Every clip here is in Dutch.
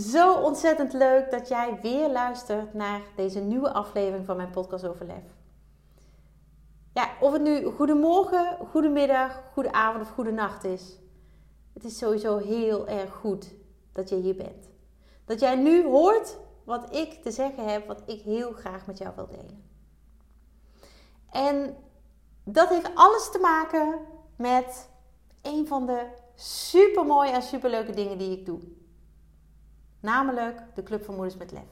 Zo ontzettend leuk dat jij weer luistert naar deze nieuwe aflevering van mijn podcast over lef. Ja, of het nu goedemorgen, goedemiddag, goede avond of goede nacht is. Het is sowieso heel erg goed dat je hier bent. Dat jij nu hoort wat ik te zeggen heb, wat ik heel graag met jou wil delen. En dat heeft alles te maken met een van de super mooie en super leuke dingen die ik doe. Namelijk de Club van Moeders met Lef.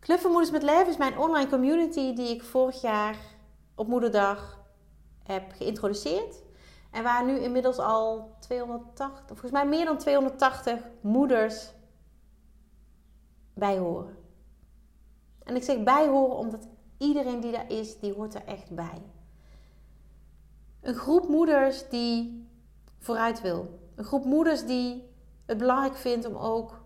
Club van Moeders met Lef is mijn online community die ik vorig jaar op Moederdag heb geïntroduceerd. En waar nu inmiddels al 280, volgens mij meer dan 280 moeders bij horen. En ik zeg bij horen omdat iedereen die daar is, die hoort er echt bij. Een groep moeders die vooruit wil. Een groep moeders die het belangrijk vindt om ook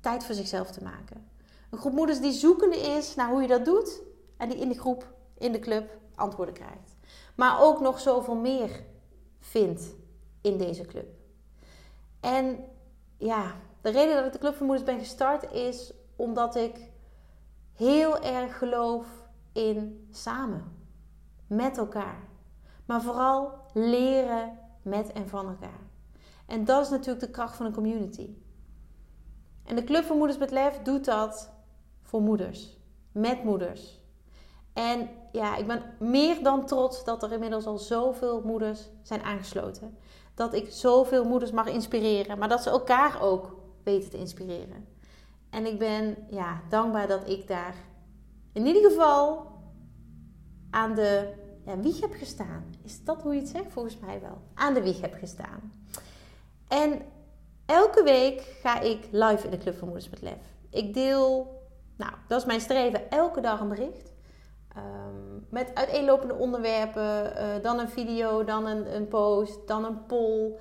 tijd voor zichzelf te maken. Een groep moeders die zoekende is naar hoe je dat doet en die in de groep, in de club, antwoorden krijgt. Maar ook nog zoveel meer vindt in deze club. En ja, de reden dat ik de Club voor Moeders ben gestart is omdat ik heel erg geloof in samen, met elkaar. Maar vooral leren met en van elkaar. En dat is natuurlijk de kracht van een community. En de Club voor Moeders met Lef doet dat voor moeders, met moeders. En ja, ik ben meer dan trots dat er inmiddels al zoveel moeders zijn aangesloten. Dat ik zoveel moeders mag inspireren, maar dat ze elkaar ook weten te inspireren. En ik ben ja, dankbaar dat ik daar in ieder geval aan de wieg heb gestaan. Is dat hoe je het zegt? Volgens mij wel. Aan de wieg heb gestaan. En elke week ga ik live in de Club van Moeders met Lef. Ik deel, nou, dat is mijn streven, elke dag een bericht. Um, met uiteenlopende onderwerpen. Uh, dan een video, dan een, een post, dan een poll.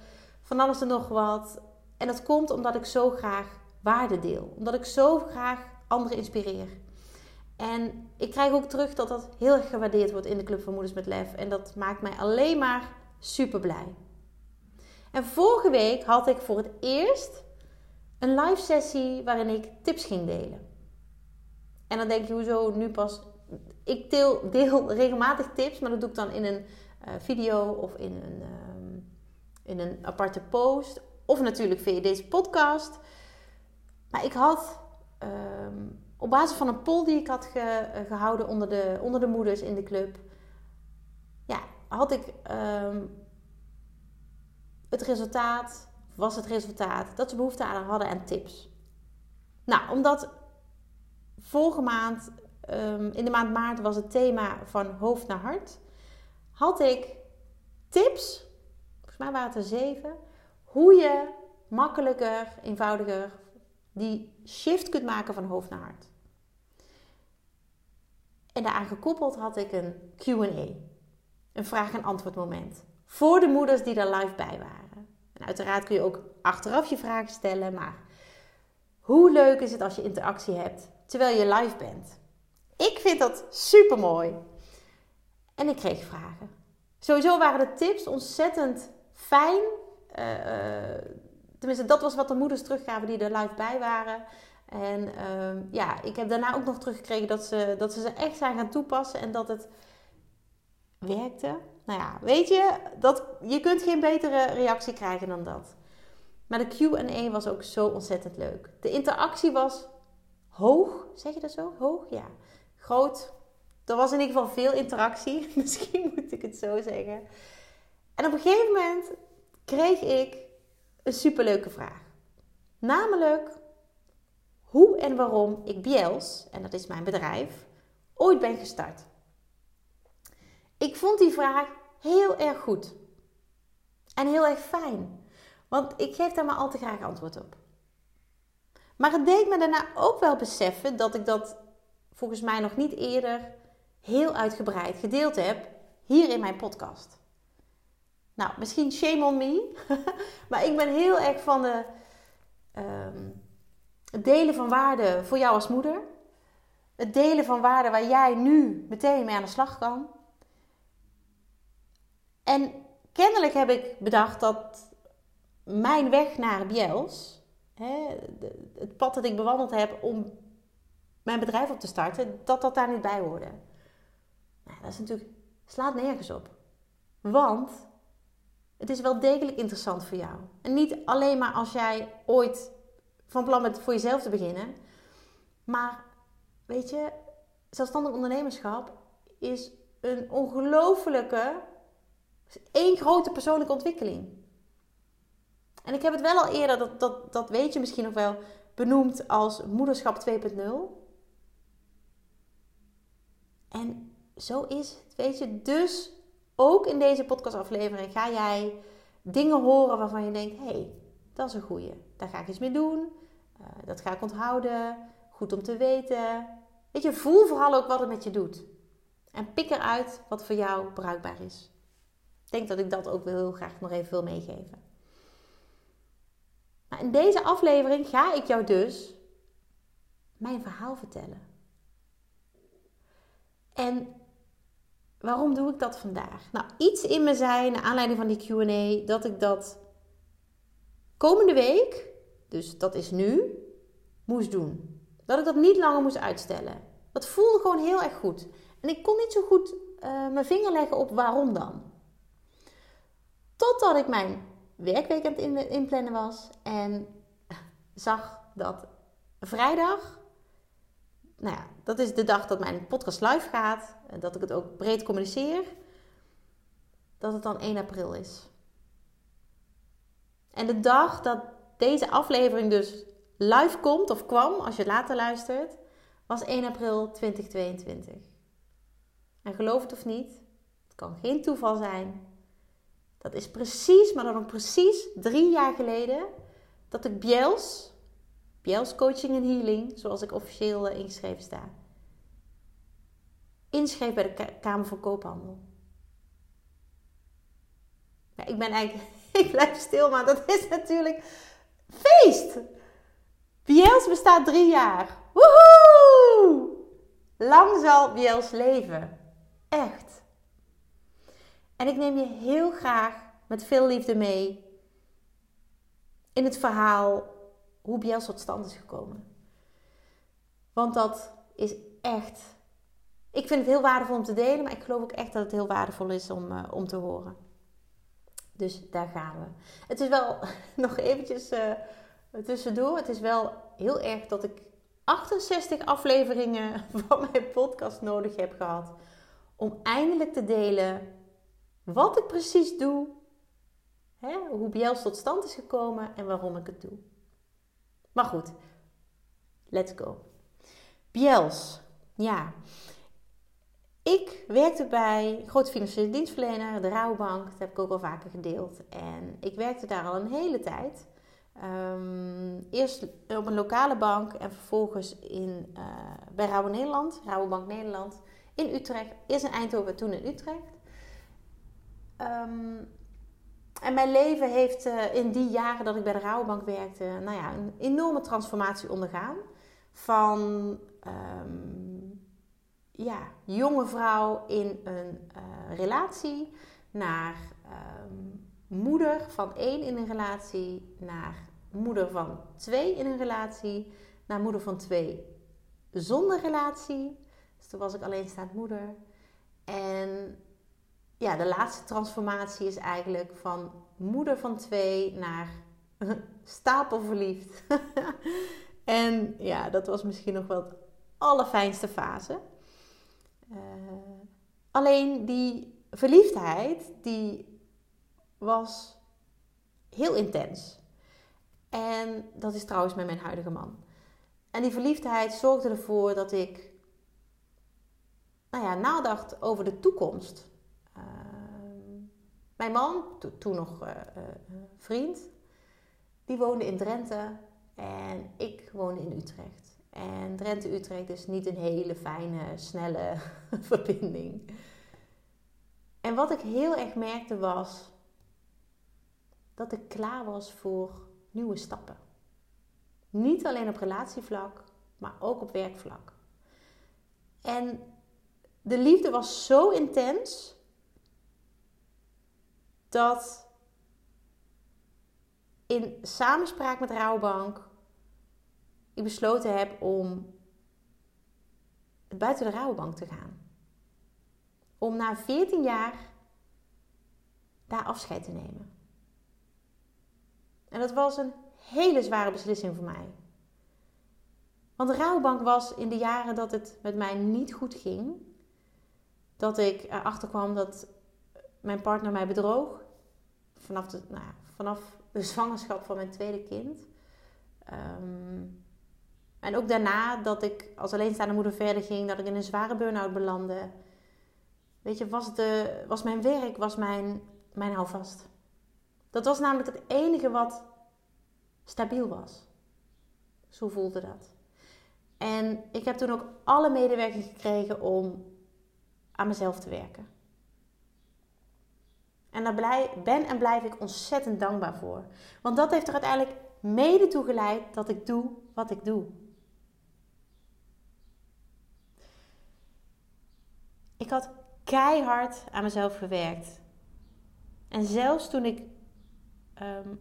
Van alles en nog wat. En dat komt omdat ik zo graag waarde deel. Omdat ik zo graag anderen inspireer. En ik krijg ook terug dat dat heel erg gewaardeerd wordt in de Club van Moeders met Lef. En dat maakt mij alleen maar super blij. En vorige week had ik voor het eerst een live sessie waarin ik tips ging delen. En dan denk je, hoezo nu pas? Ik deel, regelmatig tips, maar dat doe ik dan in een uh, video of in een, uh, in een aparte post. Of natuurlijk via deze podcast. Maar ik had um, op basis van een poll die ik had ge, uh, gehouden onder de, onder de moeders in de club. Ja, had ik um, het resultaat, was het resultaat dat ze behoefte aan hadden aan tips. Nou, omdat vorige maand, um, in de maand maart, was het thema van hoofd naar hart, had ik tips, volgens mij waren het er zeven, hoe je makkelijker, eenvoudiger die shift kunt maken van hoofd naar hart. En daaraan gekoppeld had ik een QA, een vraag- en antwoord moment. Voor de moeders die daar live bij waren. En uiteraard kun je ook achteraf je vragen stellen, maar hoe leuk is het als je interactie hebt terwijl je live bent? Ik vind dat super mooi. En ik kreeg vragen. Sowieso waren de tips ontzettend fijn. Uh, tenminste, dat was wat de moeders teruggaven die er live bij waren. En uh, ja, ik heb daarna ook nog teruggekregen dat ze, dat ze ze echt zijn gaan toepassen en dat het werkte. Nou ja, weet je, dat, je kunt geen betere reactie krijgen dan dat. Maar de QA was ook zo ontzettend leuk. De interactie was hoog, zeg je dat zo? Hoog? Ja. Groot. Er was in ieder geval veel interactie. Misschien moet ik het zo zeggen. En op een gegeven moment kreeg ik een superleuke vraag. Namelijk hoe en waarom ik Biels, en dat is mijn bedrijf, ooit ben gestart. Ik vond die vraag heel erg goed. En heel erg fijn. Want ik geef daar maar al te graag antwoord op. Maar het deed me daarna ook wel beseffen dat ik dat volgens mij nog niet eerder heel uitgebreid gedeeld heb hier in mijn podcast. Nou, misschien shame on me, maar ik ben heel erg van de ehm, het delen van waarde voor jou als moeder. Het delen van waarde waar jij nu meteen mee aan de slag kan. En kennelijk heb ik bedacht dat mijn weg naar Biels, het pad dat ik bewandeld heb om mijn bedrijf op te starten, dat dat daar niet bij hoorde. Nou, dat is natuurlijk, slaat nergens op. Want het is wel degelijk interessant voor jou. En niet alleen maar als jij ooit van plan bent voor jezelf te beginnen. Maar weet je, zelfstandig ondernemerschap is een ongelofelijke, één grote persoonlijke ontwikkeling. En ik heb het wel al eerder, dat, dat, dat weet je misschien nog wel, benoemd als moederschap 2.0. En zo is het, weet je. Dus ook in deze podcastaflevering ga jij dingen horen waarvan je denkt: hé, hey, dat is een goeie. Daar ga ik iets mee doen. Uh, dat ga ik onthouden. Goed om te weten. Weet je, voel vooral ook wat het met je doet. En pik eruit wat voor jou bruikbaar is. Denk dat ik dat ook heel graag nog even wil meegeven. Maar in deze aflevering ga ik jou dus mijn verhaal vertellen. En waarom doe ik dat vandaag? Nou, iets in me zei, naar aanleiding van die QA, dat ik dat komende week, dus dat is nu, moest doen. Dat ik dat niet langer moest uitstellen. Dat voelde gewoon heel erg goed. En ik kon niet zo goed uh, mijn vinger leggen op waarom dan. Totdat ik mijn werkweek aan het inplannen was en zag dat vrijdag, nou ja, dat is de dag dat mijn podcast live gaat, en dat ik het ook breed communiceer, dat het dan 1 april is. En de dag dat deze aflevering dus live komt of kwam, als je later luistert, was 1 april 2022. En geloof het of niet, het kan geen toeval zijn. Dat is precies, maar dan precies drie jaar geleden, dat ik Biels, Biels Coaching en Healing, zoals ik officieel eh, ingeschreven sta, inschreef bij de Kamer van Koophandel. Ja, ik ben eigenlijk ik blijf stil, maar dat is natuurlijk feest. Biels bestaat drie jaar. Woehoe! Lang zal Biels leven. Echt. En ik neem je heel graag met veel liefde mee in het verhaal hoe Biels tot stand is gekomen. Want dat is echt. Ik vind het heel waardevol om te delen, maar ik geloof ook echt dat het heel waardevol is om, uh, om te horen. Dus daar gaan we. Het is wel nog eventjes uh, tussendoor. Het is wel heel erg dat ik 68 afleveringen van mijn podcast nodig heb gehad. Om eindelijk te delen wat ik precies doe. Hè, hoe Biels tot stand is gekomen en waarom ik het doe. Maar goed, let's go. Biels, ja. Ik werkte bij een grote financiële dienstverlener, de Rouwbank. Dat heb ik ook al vaker gedeeld. En ik werkte daar al een hele tijd. Um, eerst op een lokale bank en vervolgens in, uh, bij Rauwe Nederland, Rouwbank Nederland, in Utrecht. Eerst in Eindhoven, toen in Utrecht. Um, en mijn leven heeft uh, in die jaren dat ik bij de Rouwbank werkte, nou ja, een enorme transformatie ondergaan. Van um, ja, jonge vrouw in een uh, relatie naar um, moeder van één in een relatie, naar moeder van twee in een relatie, naar moeder van twee zonder relatie. Dus toen was ik alleenstaand moeder. En ja, de laatste transformatie is eigenlijk van moeder van twee naar stapelverliefd. en ja, dat was misschien nog wel de allerfijnste fase. Uh, alleen die verliefdheid, die was heel intens. En dat is trouwens met mijn huidige man. En die verliefdheid zorgde ervoor dat ik nou ja, nadacht over de toekomst. Mijn man, to toen nog uh, vriend, die woonde in Drenthe. En ik woonde in Utrecht. En Drenthe-Utrecht is niet een hele fijne, snelle verbinding. En wat ik heel erg merkte was dat ik klaar was voor nieuwe stappen. Niet alleen op relatievlak, maar ook op werkvlak. En de liefde was zo intens dat in samenspraak met Rouwbank ik besloten heb om buiten de Rouwbank te gaan. Om na 14 jaar daar afscheid te nemen. En dat was een hele zware beslissing voor mij. Want de was in de jaren dat het met mij niet goed ging, dat ik erachter kwam dat mijn partner mij bedroog. Vanaf de, nou vanaf de zwangerschap van mijn tweede kind. Ehm, en ook daarna dat ik als alleenstaande moeder verder ging, dat ik in een zware burn-out belandde. Weet je, was, de, was mijn werk, was mijn, mijn houvast. Dat was namelijk het enige wat stabiel was. Zo voelde dat. En ik heb toen ook alle medewerking gekregen om aan mezelf te werken. En daar ben en blijf ik ontzettend dankbaar voor. Want dat heeft er uiteindelijk mede toe geleid dat ik doe wat ik doe. Ik had keihard aan mezelf gewerkt. En zelfs toen ik ehm,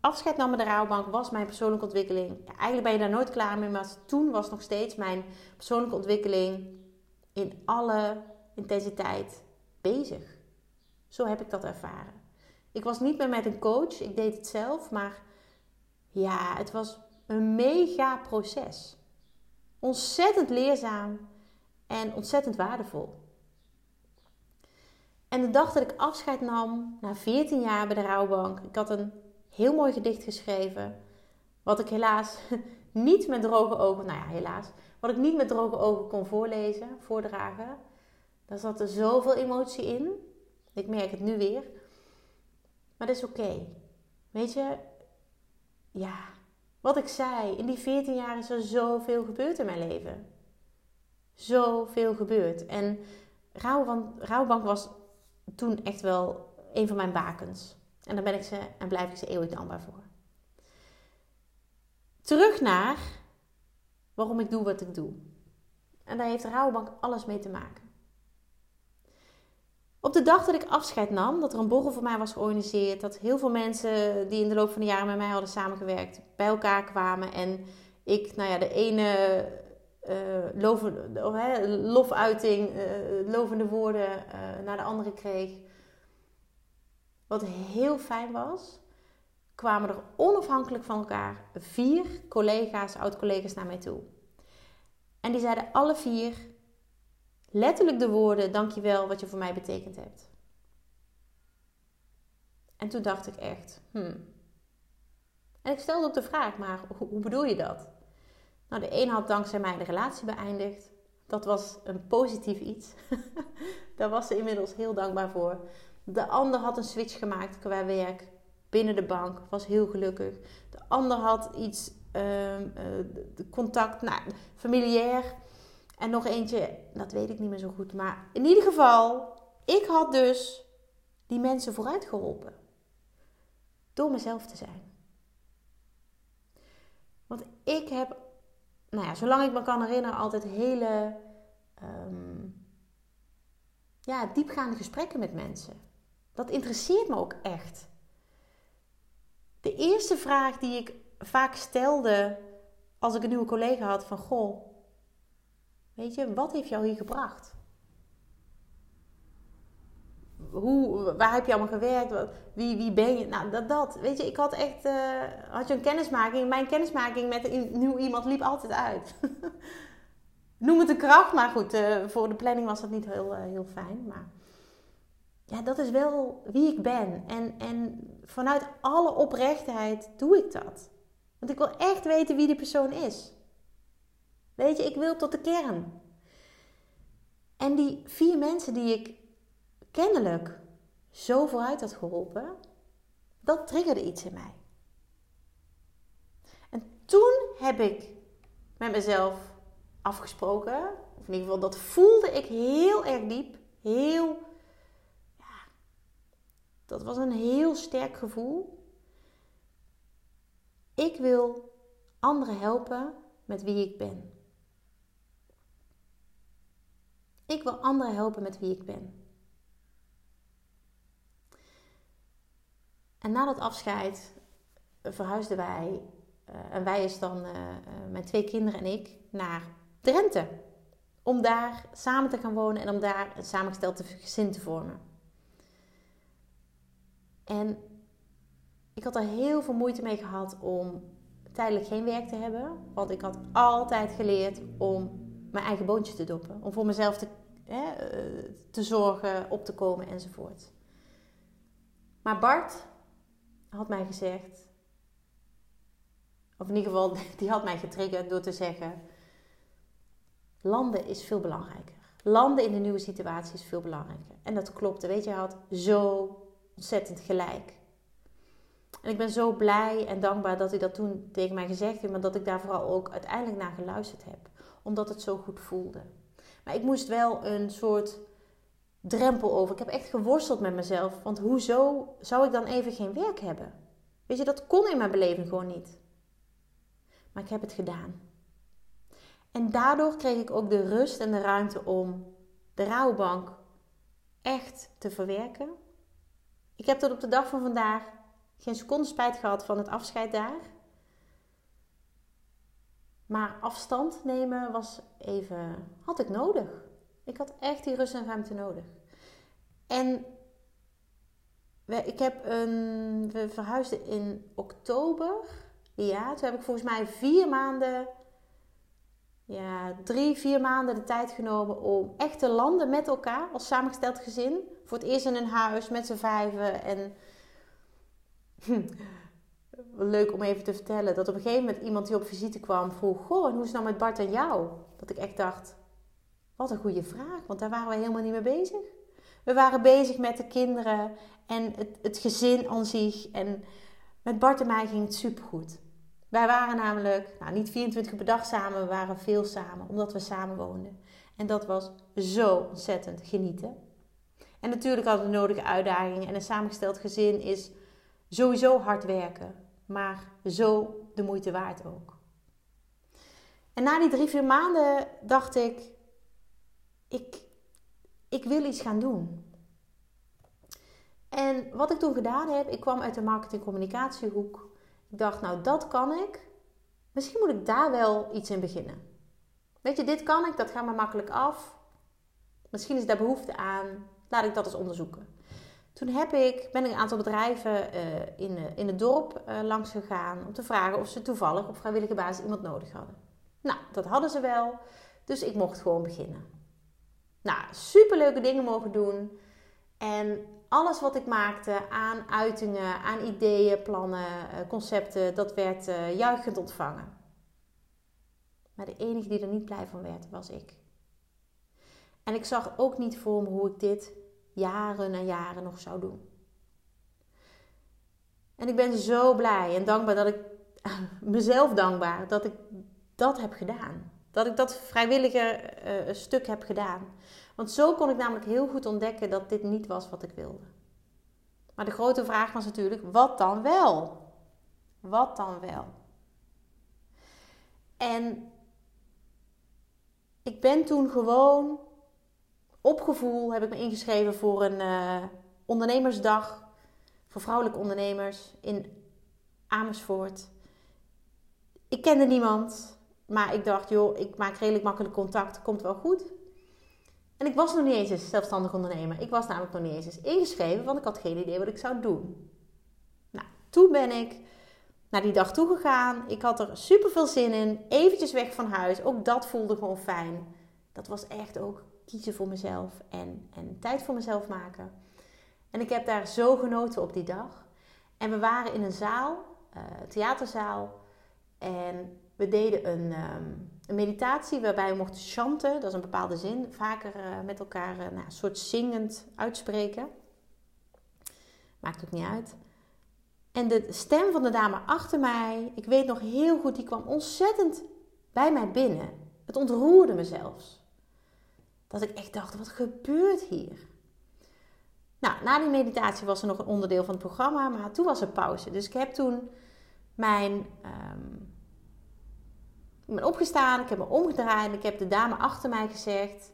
afscheid nam met de rouwbank, was mijn persoonlijke ontwikkeling. Eigenlijk ben je daar nooit klaar mee, maar toen was nog steeds mijn persoonlijke ontwikkeling in alle intensiteit bezig. Zo heb ik dat ervaren. Ik was niet meer met een coach, ik deed het zelf, maar ja, het was een mega proces. Ontzettend leerzaam en ontzettend waardevol. En de dag dat ik afscheid nam, na 14 jaar bij de rouwbank, ik had een heel mooi gedicht geschreven. Wat ik helaas niet met droge ogen, nou ja, helaas, wat ik niet met droge ogen kon voorlezen, voordragen. Daar zat er zoveel emotie in. Ik merk het nu weer. Maar dat is oké. Weet je, ja, wat ik zei, in die 14 jaar is er zoveel gebeurd in mijn leven. Zoveel gebeurd. En Rouwbank was toen echt wel een van mijn bakens. En daar ben ik ze en blijf ik ze eeuwig dankbaar voor. Terug naar waarom ik doe wat ik doe. En daar heeft Rouwbank alles mee te maken. Op de dag dat ik afscheid nam, dat er een borrel voor mij was georganiseerd, dat heel veel mensen die in de loop van de jaren met mij hadden samengewerkt, bij elkaar kwamen en ik, nou ja, de ene uh, lofuiting, uh, lovende woorden uh, naar de andere kreeg. Wat heel fijn was, kwamen er onafhankelijk van elkaar vier collega's, oud-collega's naar mij toe. En die zeiden alle vier letterlijk de woorden: Dankjewel wat je voor mij betekend hebt. En toen dacht ik echt: hmm. En ik stelde ook de vraag: Maar hoe, bedoel je dat? Nou, de een had dankzij mij de relatie beëindigd. Dat was een positief iets. Daar was ze inmiddels heel dankbaar voor. De ander had een switch gemaakt qua werk binnen de bank, was heel gelukkig. De ander had iets, um, contact, nou, familiair. En nog eentje, dat weet ik niet meer zo goed. Maar in ieder geval, ik had dus die mensen vooruit geholpen. Door mezelf te zijn. Want ik heb, nou ja, zolang ik me kan herinneren, altijd hele um, ja, diepgaande gesprekken met mensen. Dat interesseert me ook echt. De eerste vraag die ik vaak stelde als ik een nieuwe collega had van goh, weet je, wat heeft jou hier gebracht? Hoe, waar heb je allemaal gewerkt? Wie, wie ben je? Nou, dat, dat. Weet je, ik had echt, uh, had je een kennismaking. Mijn kennismaking met een nieuw iemand liep altijd uit. Noem het een kracht, maar goed, uh, voor de planning was dat niet heel, uh, heel fijn. Maar ja, dat is wel wie ik ben. En, en vanuit alle oprechtheid doe ik dat. Want ik wil echt weten wie die persoon is. Weet je, ik wil tot de kern. En die vier mensen die ik kennelijk zo vooruit had geholpen, dat triggerde iets in mij. En toen heb ik met mezelf afgesproken. Of in ieder geval, dat voelde ik heel erg diep. Heel, ja, dat was een heel sterk gevoel. Ik wil anderen helpen met wie ik ben. Ik wil anderen helpen met wie ik ben. En na dat afscheid verhuisden wij, uh, en wij is dan uh, mijn twee kinderen en ik, naar Drenthe. Om daar samen te gaan wonen en om daar een samengesteld gezin te vormen. En ik had er heel veel moeite mee gehad om tijdelijk geen werk te hebben. Want ik had altijd geleerd om mijn eigen boontje te doppen. Om voor mezelf te, eh, te zorgen, op te komen enzovoort. Maar Bart had mij gezegd, of in ieder geval, die had mij getriggerd door te zeggen: landen is veel belangrijker. Landen in de nieuwe situatie is veel belangrijker. En dat klopte. Weet je, hij had zo ontzettend gelijk. En ik ben zo blij en dankbaar dat hij dat toen tegen mij gezegd heeft, maar dat ik daar vooral ook uiteindelijk naar geluisterd heb, omdat het zo goed voelde. Maar ik moest wel een soort drempel over. Ik heb echt geworsteld met mezelf, want hoezo zou ik dan even geen werk hebben? Weet je, dat kon in mijn beleving gewoon niet. Maar ik heb het gedaan. En daardoor kreeg ik ook de rust en de ruimte om de rouwbank echt te verwerken. Ik heb tot op de dag van vandaag geen seconde spijt gehad van het afscheid daar. Maar afstand nemen was even, had ik nodig. Ik had echt die rust en ruimte nodig. En ik heb een, we verhuisden in oktober. Ja, toen heb ik volgens mij vier maanden, ja, drie, vier maanden de tijd genomen om echt te landen met elkaar als samengesteld gezin. Voor het eerst in een huis met z'n vijven en leuk om even te vertellen dat op een gegeven moment iemand die op visite kwam vroeg: Goh, en hoe is het nou met Bart en jou? Dat ik echt dacht: Wat een goede vraag, want daar waren we helemaal niet mee bezig. We waren bezig met de kinderen en het, het gezin aan zich. En met Bart en mij ging het supergoed. Wij waren namelijk nou, niet 24 uur per dag samen, we waren veel samen, omdat we samen woonden. En dat was zo ontzettend genieten. En natuurlijk hadden we nodige uitdagingen en een samengesteld gezin is Sowieso hard werken, maar zo de moeite waard ook. En na die drie, vier maanden dacht ik, ik, ik wil iets gaan doen. En wat ik toen gedaan heb, ik kwam uit de marketing-communicatiehoek. Ik dacht, nou dat kan ik. Misschien moet ik daar wel iets in beginnen. Weet je, dit kan ik, dat gaat me makkelijk af. Misschien is daar behoefte aan. Laat ik dat eens onderzoeken. Toen heb ik, ben ik een aantal bedrijven uh, in, in het dorp uh, langs gegaan om te vragen of ze toevallig op vrijwillige basis iemand nodig hadden. Nou, dat hadden ze wel, dus ik mocht gewoon beginnen. Nou, superleuke dingen mogen doen. En alles wat ik maakte aan uitingen, aan ideeën, plannen, uh, concepten, dat werd juichend ontvangen. Maar de enige die er niet blij van werd, was ik. En ik zag ook niet voor me hoe ik dit jaren en jaren nog zou doen. En ik ben zo blij en dankbaar dat ik mezelf dankbaar dat ik dat heb gedaan. Dat ik dat vrijwillige uh, stuk heb gedaan. Want zo kon ik namelijk heel goed ontdekken dat dit niet was wat ik wilde. Maar de grote vraag was natuurlijk: wat dan wel? Wat dan wel? En ik ben toen gewoon op gevoel heb ik me ingeschreven voor een uh, ondernemersdag voor vrouwelijke ondernemers in Amersfoort. Ik kende niemand, maar ik dacht, joh, ik maak redelijk makkelijk contact, komt wel goed. En ik was nog niet eens een zelfstandig ondernemer. Ik was namelijk nog niet eens ingeschreven, want ik had geen idee wat ik zou doen. Nou, toen ben ik naar die dag toegegaan. Ik had er super veel zin in. Eventjes weg van huis. Ook dat voelde gewoon fijn. Dat was echt ook kiezen voor mezelf en, en tijd voor mezelf maken. En ik heb daar zo genoten op die dag. En we waren in een zaal, uh, theaterzaal. En we deden een, ehm, een, meditatie waarbij we mochten chanten. Dat is een bepaalde zin. Vaker uh, met elkaar uh, nou, een soort zingend uitspreken. Maakt ook niet uit. En de stem van de dame achter mij, ik weet nog heel goed, die kwam ontzettend bij mij binnen. Het ontroerde me zelfs. Dat ik echt dacht, wat gebeurt hier? Nou, na die meditatie was er nog een onderdeel van het programma, maar toen was er pauze. Dus ik heb toen mijn. Um, ik ben opgestaan, ik heb me omgedraaid en ik heb de dame achter mij gezegd: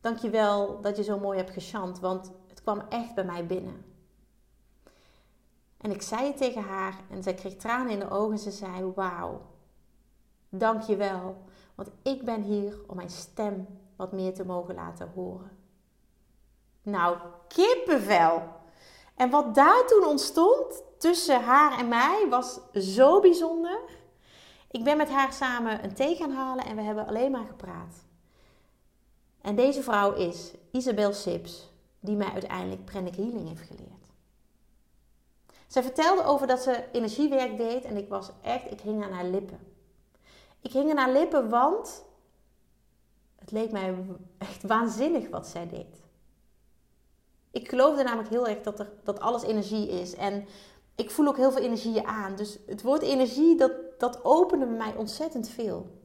Dankjewel dat je zo mooi hebt gechant, want het kwam echt bij mij binnen. En ik zei het tegen haar en zij kreeg tranen in de ogen en ze zei: Wauw, dankjewel, want ik ben hier om mijn stem wat meer te mogen laten horen. Nou, kippenvel. En wat daar toen ontstond tussen haar en mij was zo bijzonder. Ik ben met haar samen een thee gaan halen en we hebben alleen maar gepraat. En deze vrouw is Isabel Sips, die mij uiteindelijk Pranic Healing heeft geleerd. Zij vertelde over dat ze energiewerk deed en ik was echt, ik hing aan haar lippen. Ik hing aan haar lippen, want het leek mij echt waanzinnig wat zij deed. Ik geloofde namelijk heel erg dat, er, dat alles energie is. En ik voel ook heel veel energieën aan. Dus het woord energie, dat, dat opende mij ontzettend veel.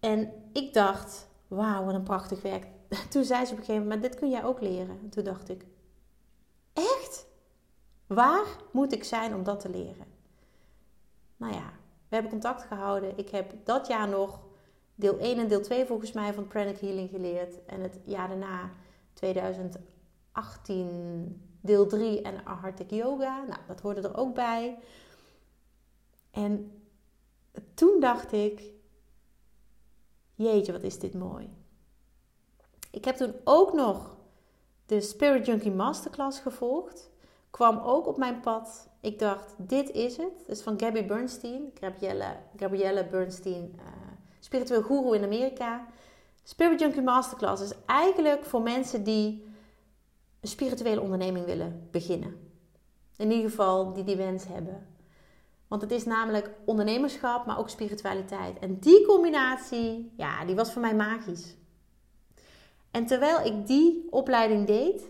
En ik dacht, wauw, wat een prachtig werk. Toen zei ze op een gegeven moment, maar dit kun jij ook leren. En toen dacht ik, echt? Waar moet ik zijn om dat te leren? Nou ja, we hebben contact gehouden. Ik heb dat jaar nog deel 1 en deel 2 volgens mij van Pranic Healing geleerd. En het jaar daarna, 2018, deel 3 en Arctic Yoga. Nou, dat hoorde er ook bij. En toen dacht ik, jeetje, wat is dit mooi. Ik heb toen ook nog de Spirit Junkie Masterclass gevolgd. Kwam ook op mijn pad. Ik dacht, dit is het. Dat is van Gabby Bernstein. Gabrielle, Bernstein, uh, spiritueel guru in Amerika. Spirit Junkie Masterclass is eigenlijk voor mensen die een spirituele onderneming willen beginnen. In ieder geval die die wens hebben. Want het is namelijk ondernemerschap, maar ook spiritualiteit. En die combinatie, ja, die was voor mij magisch. En terwijl ik die opleiding deed,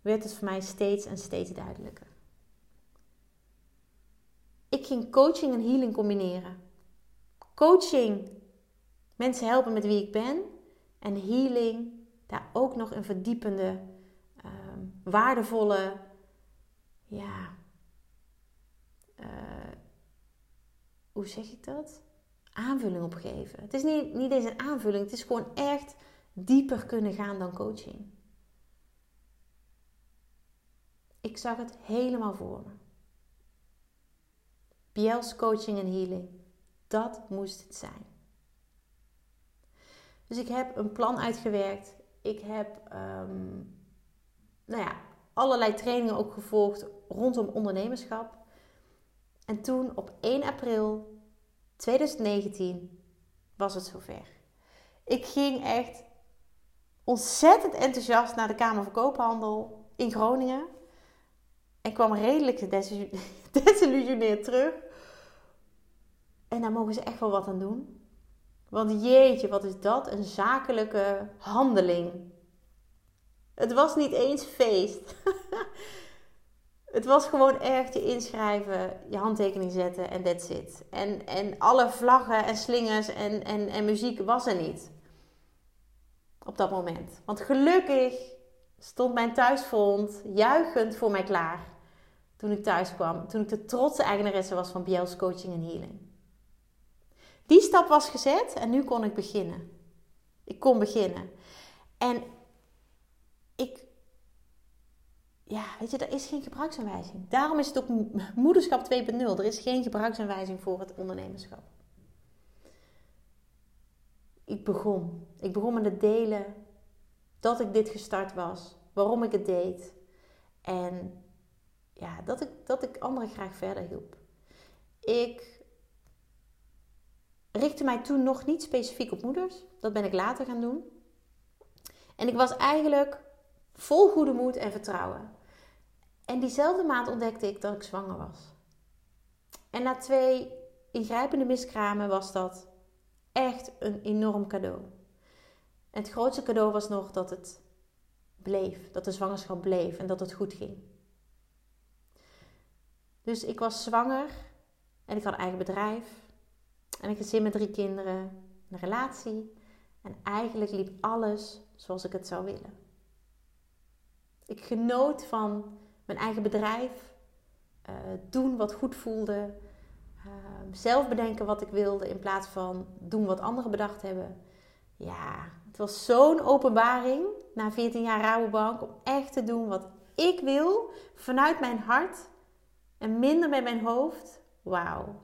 werd het voor mij steeds en steeds duidelijker. Ik ging coaching en healing combineren. Coaching, mensen helpen met wie ik ben. En healing, daar ook nog een verdiepende, uh, waardevolle, ja, uh, hoe zeg ik dat? Aanvulling op geven. Het is niet, niet eens een aanvulling, het is gewoon echt dieper kunnen gaan dan coaching. Ik zag het helemaal voor me. Biels coaching en healing. Dat moest het zijn. Dus ik heb een plan uitgewerkt. Ik heb um, nou ja, allerlei trainingen ook gevolgd rondom ondernemerschap. En toen op 1 april 2019 was het zover. Ik ging echt ontzettend enthousiast naar de Kamer van Koophandel in Groningen. En kwam redelijk gedesillusioneerd terug. En daar mogen ze echt wel wat aan doen. Want jeetje, wat is dat? Een zakelijke handeling. Het was niet eens feest. het was gewoon echt je inschrijven, je handtekening zetten en that's it. En, en alle vlaggen en slingers en, en, en muziek was er niet. Op dat moment. Want gelukkig stond mijn thuisfront juichend voor mij klaar. Toen ik thuis kwam. Toen ik de trotse eigenaresse was van Biels Coaching en Healing. Die stap was gezet en nu kon ik beginnen. Ik kon beginnen. En ik, ja, weet je, er is geen gebruiksaanwijzing. Daarom is het ook moederschap 2.0. Er is geen gebruiksaanwijzing voor het ondernemerschap. Ik begon. Ik begon met het delen dat ik dit gestart was, waarom ik het deed en ja, dat, ik, dat ik anderen graag verder hielp. Ik richtte mij toen nog niet specifiek op moeders. Dat ben ik later gaan doen. En ik was eigenlijk vol goede moed en vertrouwen. En diezelfde maand ontdekte ik dat ik zwanger was. En na twee ingrijpende miskramen was dat echt een enorm cadeau. Het grootste cadeau was nog dat het bleef. Dat de zwangerschap bleef en dat het goed ging. Dus ik was zwanger en ik had een eigen bedrijf. En een gezin met drie kinderen, een relatie. En eigenlijk liep alles zoals ik het zou willen. Ik genoot van mijn eigen bedrijf, uh, doen wat goed voelde, uh, zelf bedenken wat ik wilde in plaats van doen wat anderen bedacht hebben. Ja, het was zo'n openbaring na 14 jaar Rabobank om echt te doen wat ik wil vanuit mijn hart en minder met mijn hoofd. Wauw.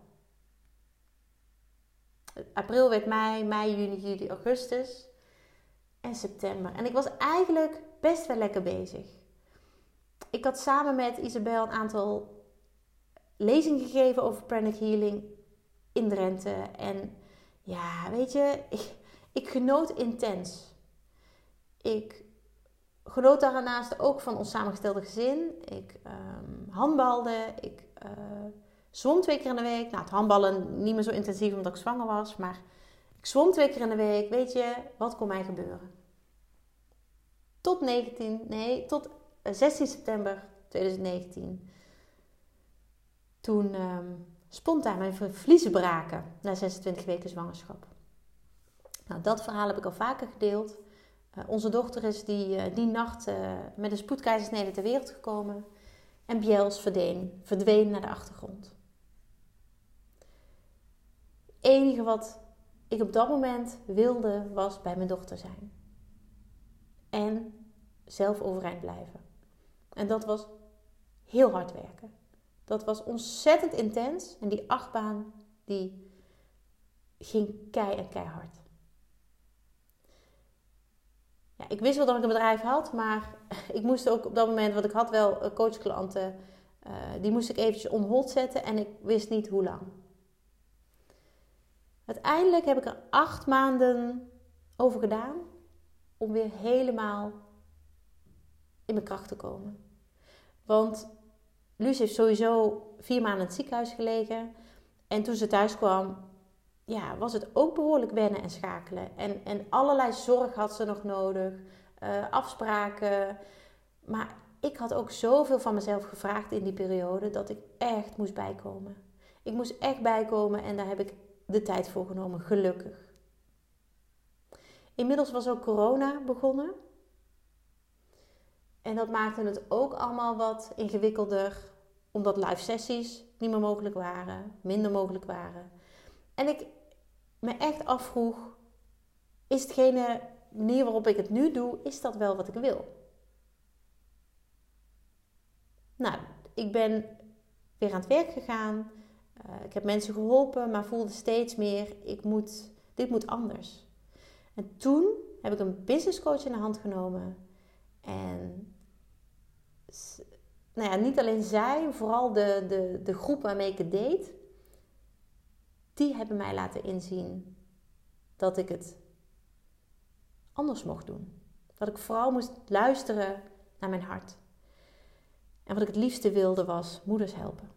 April werd mei, mei, juni, juli, augustus en september. En ik was eigenlijk best wel lekker bezig. Ik had samen met Isabel een aantal lezingen gegeven over pranic healing in Drenthe. En ja, weet je, ik, ik genoot intens. Ik genoot daarnaast ook van ons samengestelde gezin. Ik um, handbalde. Ik uh, zwom twee keer in de week. Nou, het handballen niet meer zo intensief omdat ik zwanger was. Maar ik zwom twee keer in de week. Weet je, wat kon mij gebeuren? Tot 19, nee, tot 16 eh, september 2019. Toen um, spontaan mijn vliezen braken na 26 weken zwangerschap. Nou, dat verhaal heb ik al vaker gedeeld. Uh, onze dochter is die, uh, die nacht uh, met een spoedkeizersnede ter wereld gekomen. En Bjels verdween, verdween naar de achtergrond. Het enige wat ik op dat moment wilde was bij mijn dochter zijn. En zelf overeind blijven. En dat was heel hard werken. Dat was ontzettend intens. En die achtbaan, die ging kei en keihard. Ja, ik wist wel dat ik een bedrijf had, maar ik moest ook op dat moment, want ik had wel eh, coachklanten, uh, die moest ik eventjes on hold zetten en ik wist niet hoe lang. Uiteindelijk heb ik er acht maanden over gedaan om weer helemaal in mijn kracht te komen. Want Luus heeft sowieso vier maanden in het ziekenhuis gelegen. En toen ze thuis kwam, ja, was het ook behoorlijk wennen en schakelen. En, en allerlei zorg had ze nog nodig, uh, afspraken. Maar ik had ook zoveel van mezelf gevraagd in die periode dat ik echt moest bijkomen. Ik moest echt bijkomen en daar heb ik de tijd voor genomen, gelukkig. Inmiddels was ook corona begonnen. En dat maakte het ook allemaal wat ingewikkelder, omdat live sessies niet meer mogelijk waren, minder mogelijk waren. En ik me echt afvroeg: is hetgene manier waarop ik het nu doe, is dat wel wat ik wil? Nou, ik ben weer aan het werk gegaan. Uh, ik heb mensen geholpen, maar voelde steeds meer: ik moet, dit moet anders. En toen heb ik een business coach in de hand genomen. En nou ja, niet alleen zij, vooral de, de, de groep waarmee ik het deed, die hebben mij laten inzien dat ik het anders mocht doen. Dat ik vooral moest luisteren naar mijn hart. En wat ik het liefste wilde was moeders helpen.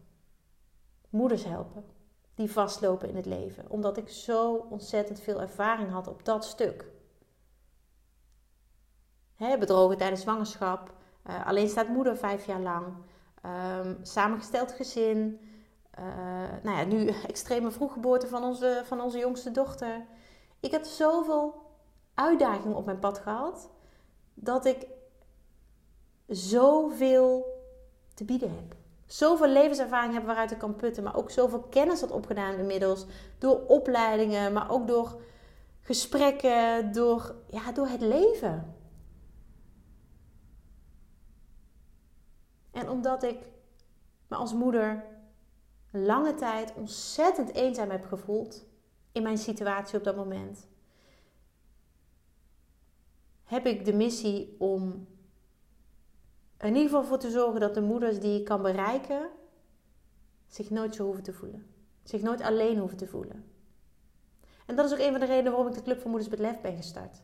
Moeders helpen die vastlopen in het leven, omdat ik zo ontzettend veel ervaring had op dat stuk. Bedrogen tijdens zwangerschap, uh, alleen staat moeder vijf jaar lang. Um, samengesteld gezin. Uh, nou ja, nu extreme vroeggeboorte van onze, van onze jongste dochter. Ik heb zoveel uitdagingen op mijn pad gehad. Dat ik zoveel te bieden heb. Zoveel levenservaring heb waaruit ik kan putten. Maar ook zoveel kennis had opgedaan inmiddels. Door opleidingen, maar ook door gesprekken. Door, ja, door het leven. En omdat ik me als moeder lange tijd ontzettend eenzaam heb gevoeld in mijn situatie op dat moment, heb ik de missie om in ieder geval voor te zorgen dat de moeders die ik kan bereiken zich nooit zo hoeven te voelen. Zich nooit alleen hoeven te voelen. En dat is ook een van de redenen waarom ik de Club voor Moeders met Lef ben gestart.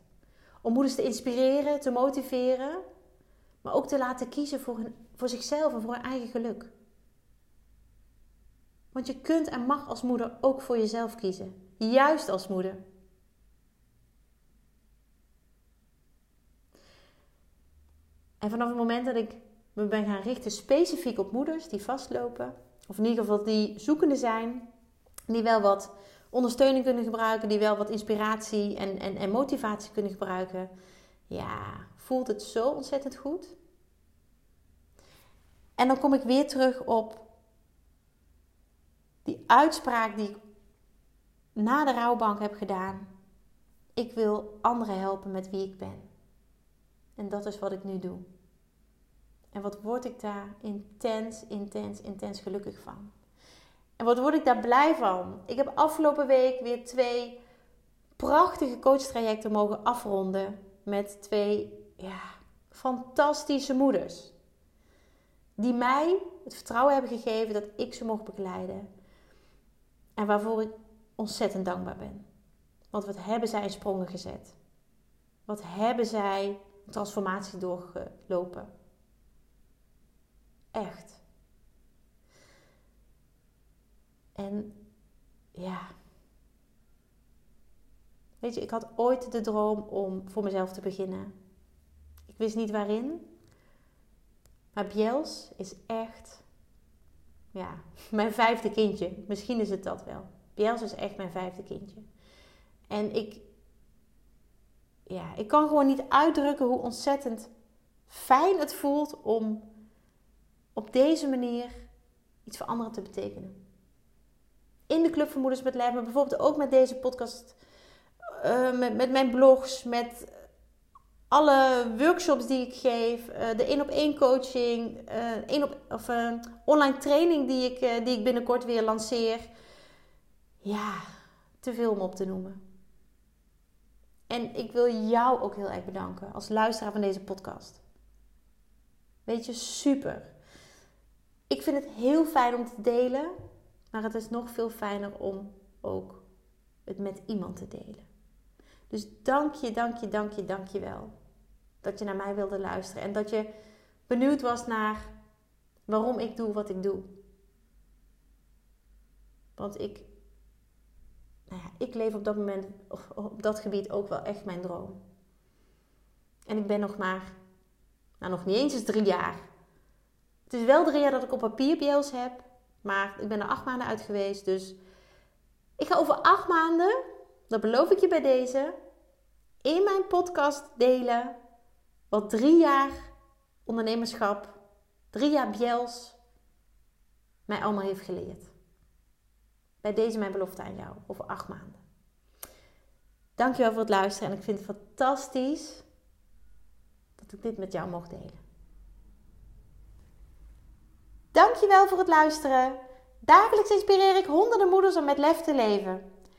Om moeders te inspireren, te motiveren maar ook te laten kiezen voor, hun, voor zichzelf en voor hun eigen geluk. Want je kunt en mag als moeder ook voor jezelf kiezen. Juist als moeder. En vanaf het moment dat ik me ben gaan richten specifiek op moeders die vastlopen, of in ieder geval die zoekende zijn, die wel wat ondersteuning kunnen gebruiken, die wel wat inspiratie en, en, en motivatie kunnen gebruiken, ja, voelt het zo ontzettend goed. En dan kom ik weer terug op die uitspraak die ik na de rouwbank heb gedaan. Ik wil anderen helpen met wie ik ben. En dat is wat ik nu doe. En wat word ik daar intens, intens, intens gelukkig van. En wat word ik daar blij van? Ik heb afgelopen week weer twee prachtige coachtrajecten mogen afronden met twee ja, fantastische moeders. Die mij het vertrouwen hebben gegeven dat ik ze mocht begeleiden. En waarvoor ik ontzettend dankbaar ben. Want wat hebben zij in sprongen gezet? Wat hebben zij een transformatie doorgelopen? Echt. En ja. Weet je, ik had ooit de droom om voor mezelf te beginnen. Ik wist niet waarin. Maar Biels is echt, ja, mijn vijfde kindje. Misschien is het dat wel. Biels is echt mijn vijfde kindje. En ik, ja, ik kan gewoon niet uitdrukken hoe ontzettend fijn het voelt om op deze manier iets voor anderen te betekenen. In de Club van Moeders met Lef, maar bijvoorbeeld ook met deze podcast, uh, met, met mijn blogs, met alle workshops die ik geef, uh, de één op één coaching, uh, één op, of online training die ik, die ik binnenkort weer lanceer. Ja, te veel om op te noemen. En ik wil jou ook heel erg bedanken als luisteraar van deze podcast. Weet je, super. Ik vind het heel fijn om te delen, maar het is nog veel fijner om ook het met iemand te delen. Dus dank je, dank je, dank je, dank je wel dat je naar mij wilde luisteren en dat je benieuwd was naar waarom ik doe wat ik doe. Want ik, nou ja, ik leef op dat moment, op dat gebied ook wel echt mijn droom. En ik ben nog maar, nou nog niet eens drie jaar het is wel drie jaar dat ik op papier BL's heb. Maar ik ben er acht maanden uit geweest. Dus ik ga over acht maanden, dat beloof ik je bij deze, in mijn podcast delen wat drie jaar ondernemerschap, drie jaar BL's mij allemaal heeft geleerd. Bij deze mijn belofte aan jou over acht maanden. Dankjewel voor het luisteren en ik vind het fantastisch dat ik dit met jou mocht delen. Dankjewel voor het luisteren. Dagelijks inspireer ik honderden moeders om met lef te leven.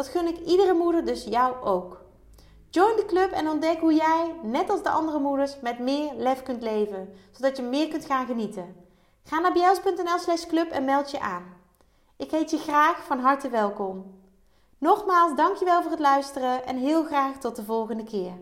Dat gun ik iedere moeder, dus jou ook. Join de club en ontdek hoe jij, net als de andere moeders, met meer lef kunt leven, zodat je meer kunt gaan genieten. Ga naar bjels.nl/slash club en meld je aan. Ik heet je graag van harte welkom. Nogmaals, dankjewel voor het luisteren en heel graag tot de volgende keer.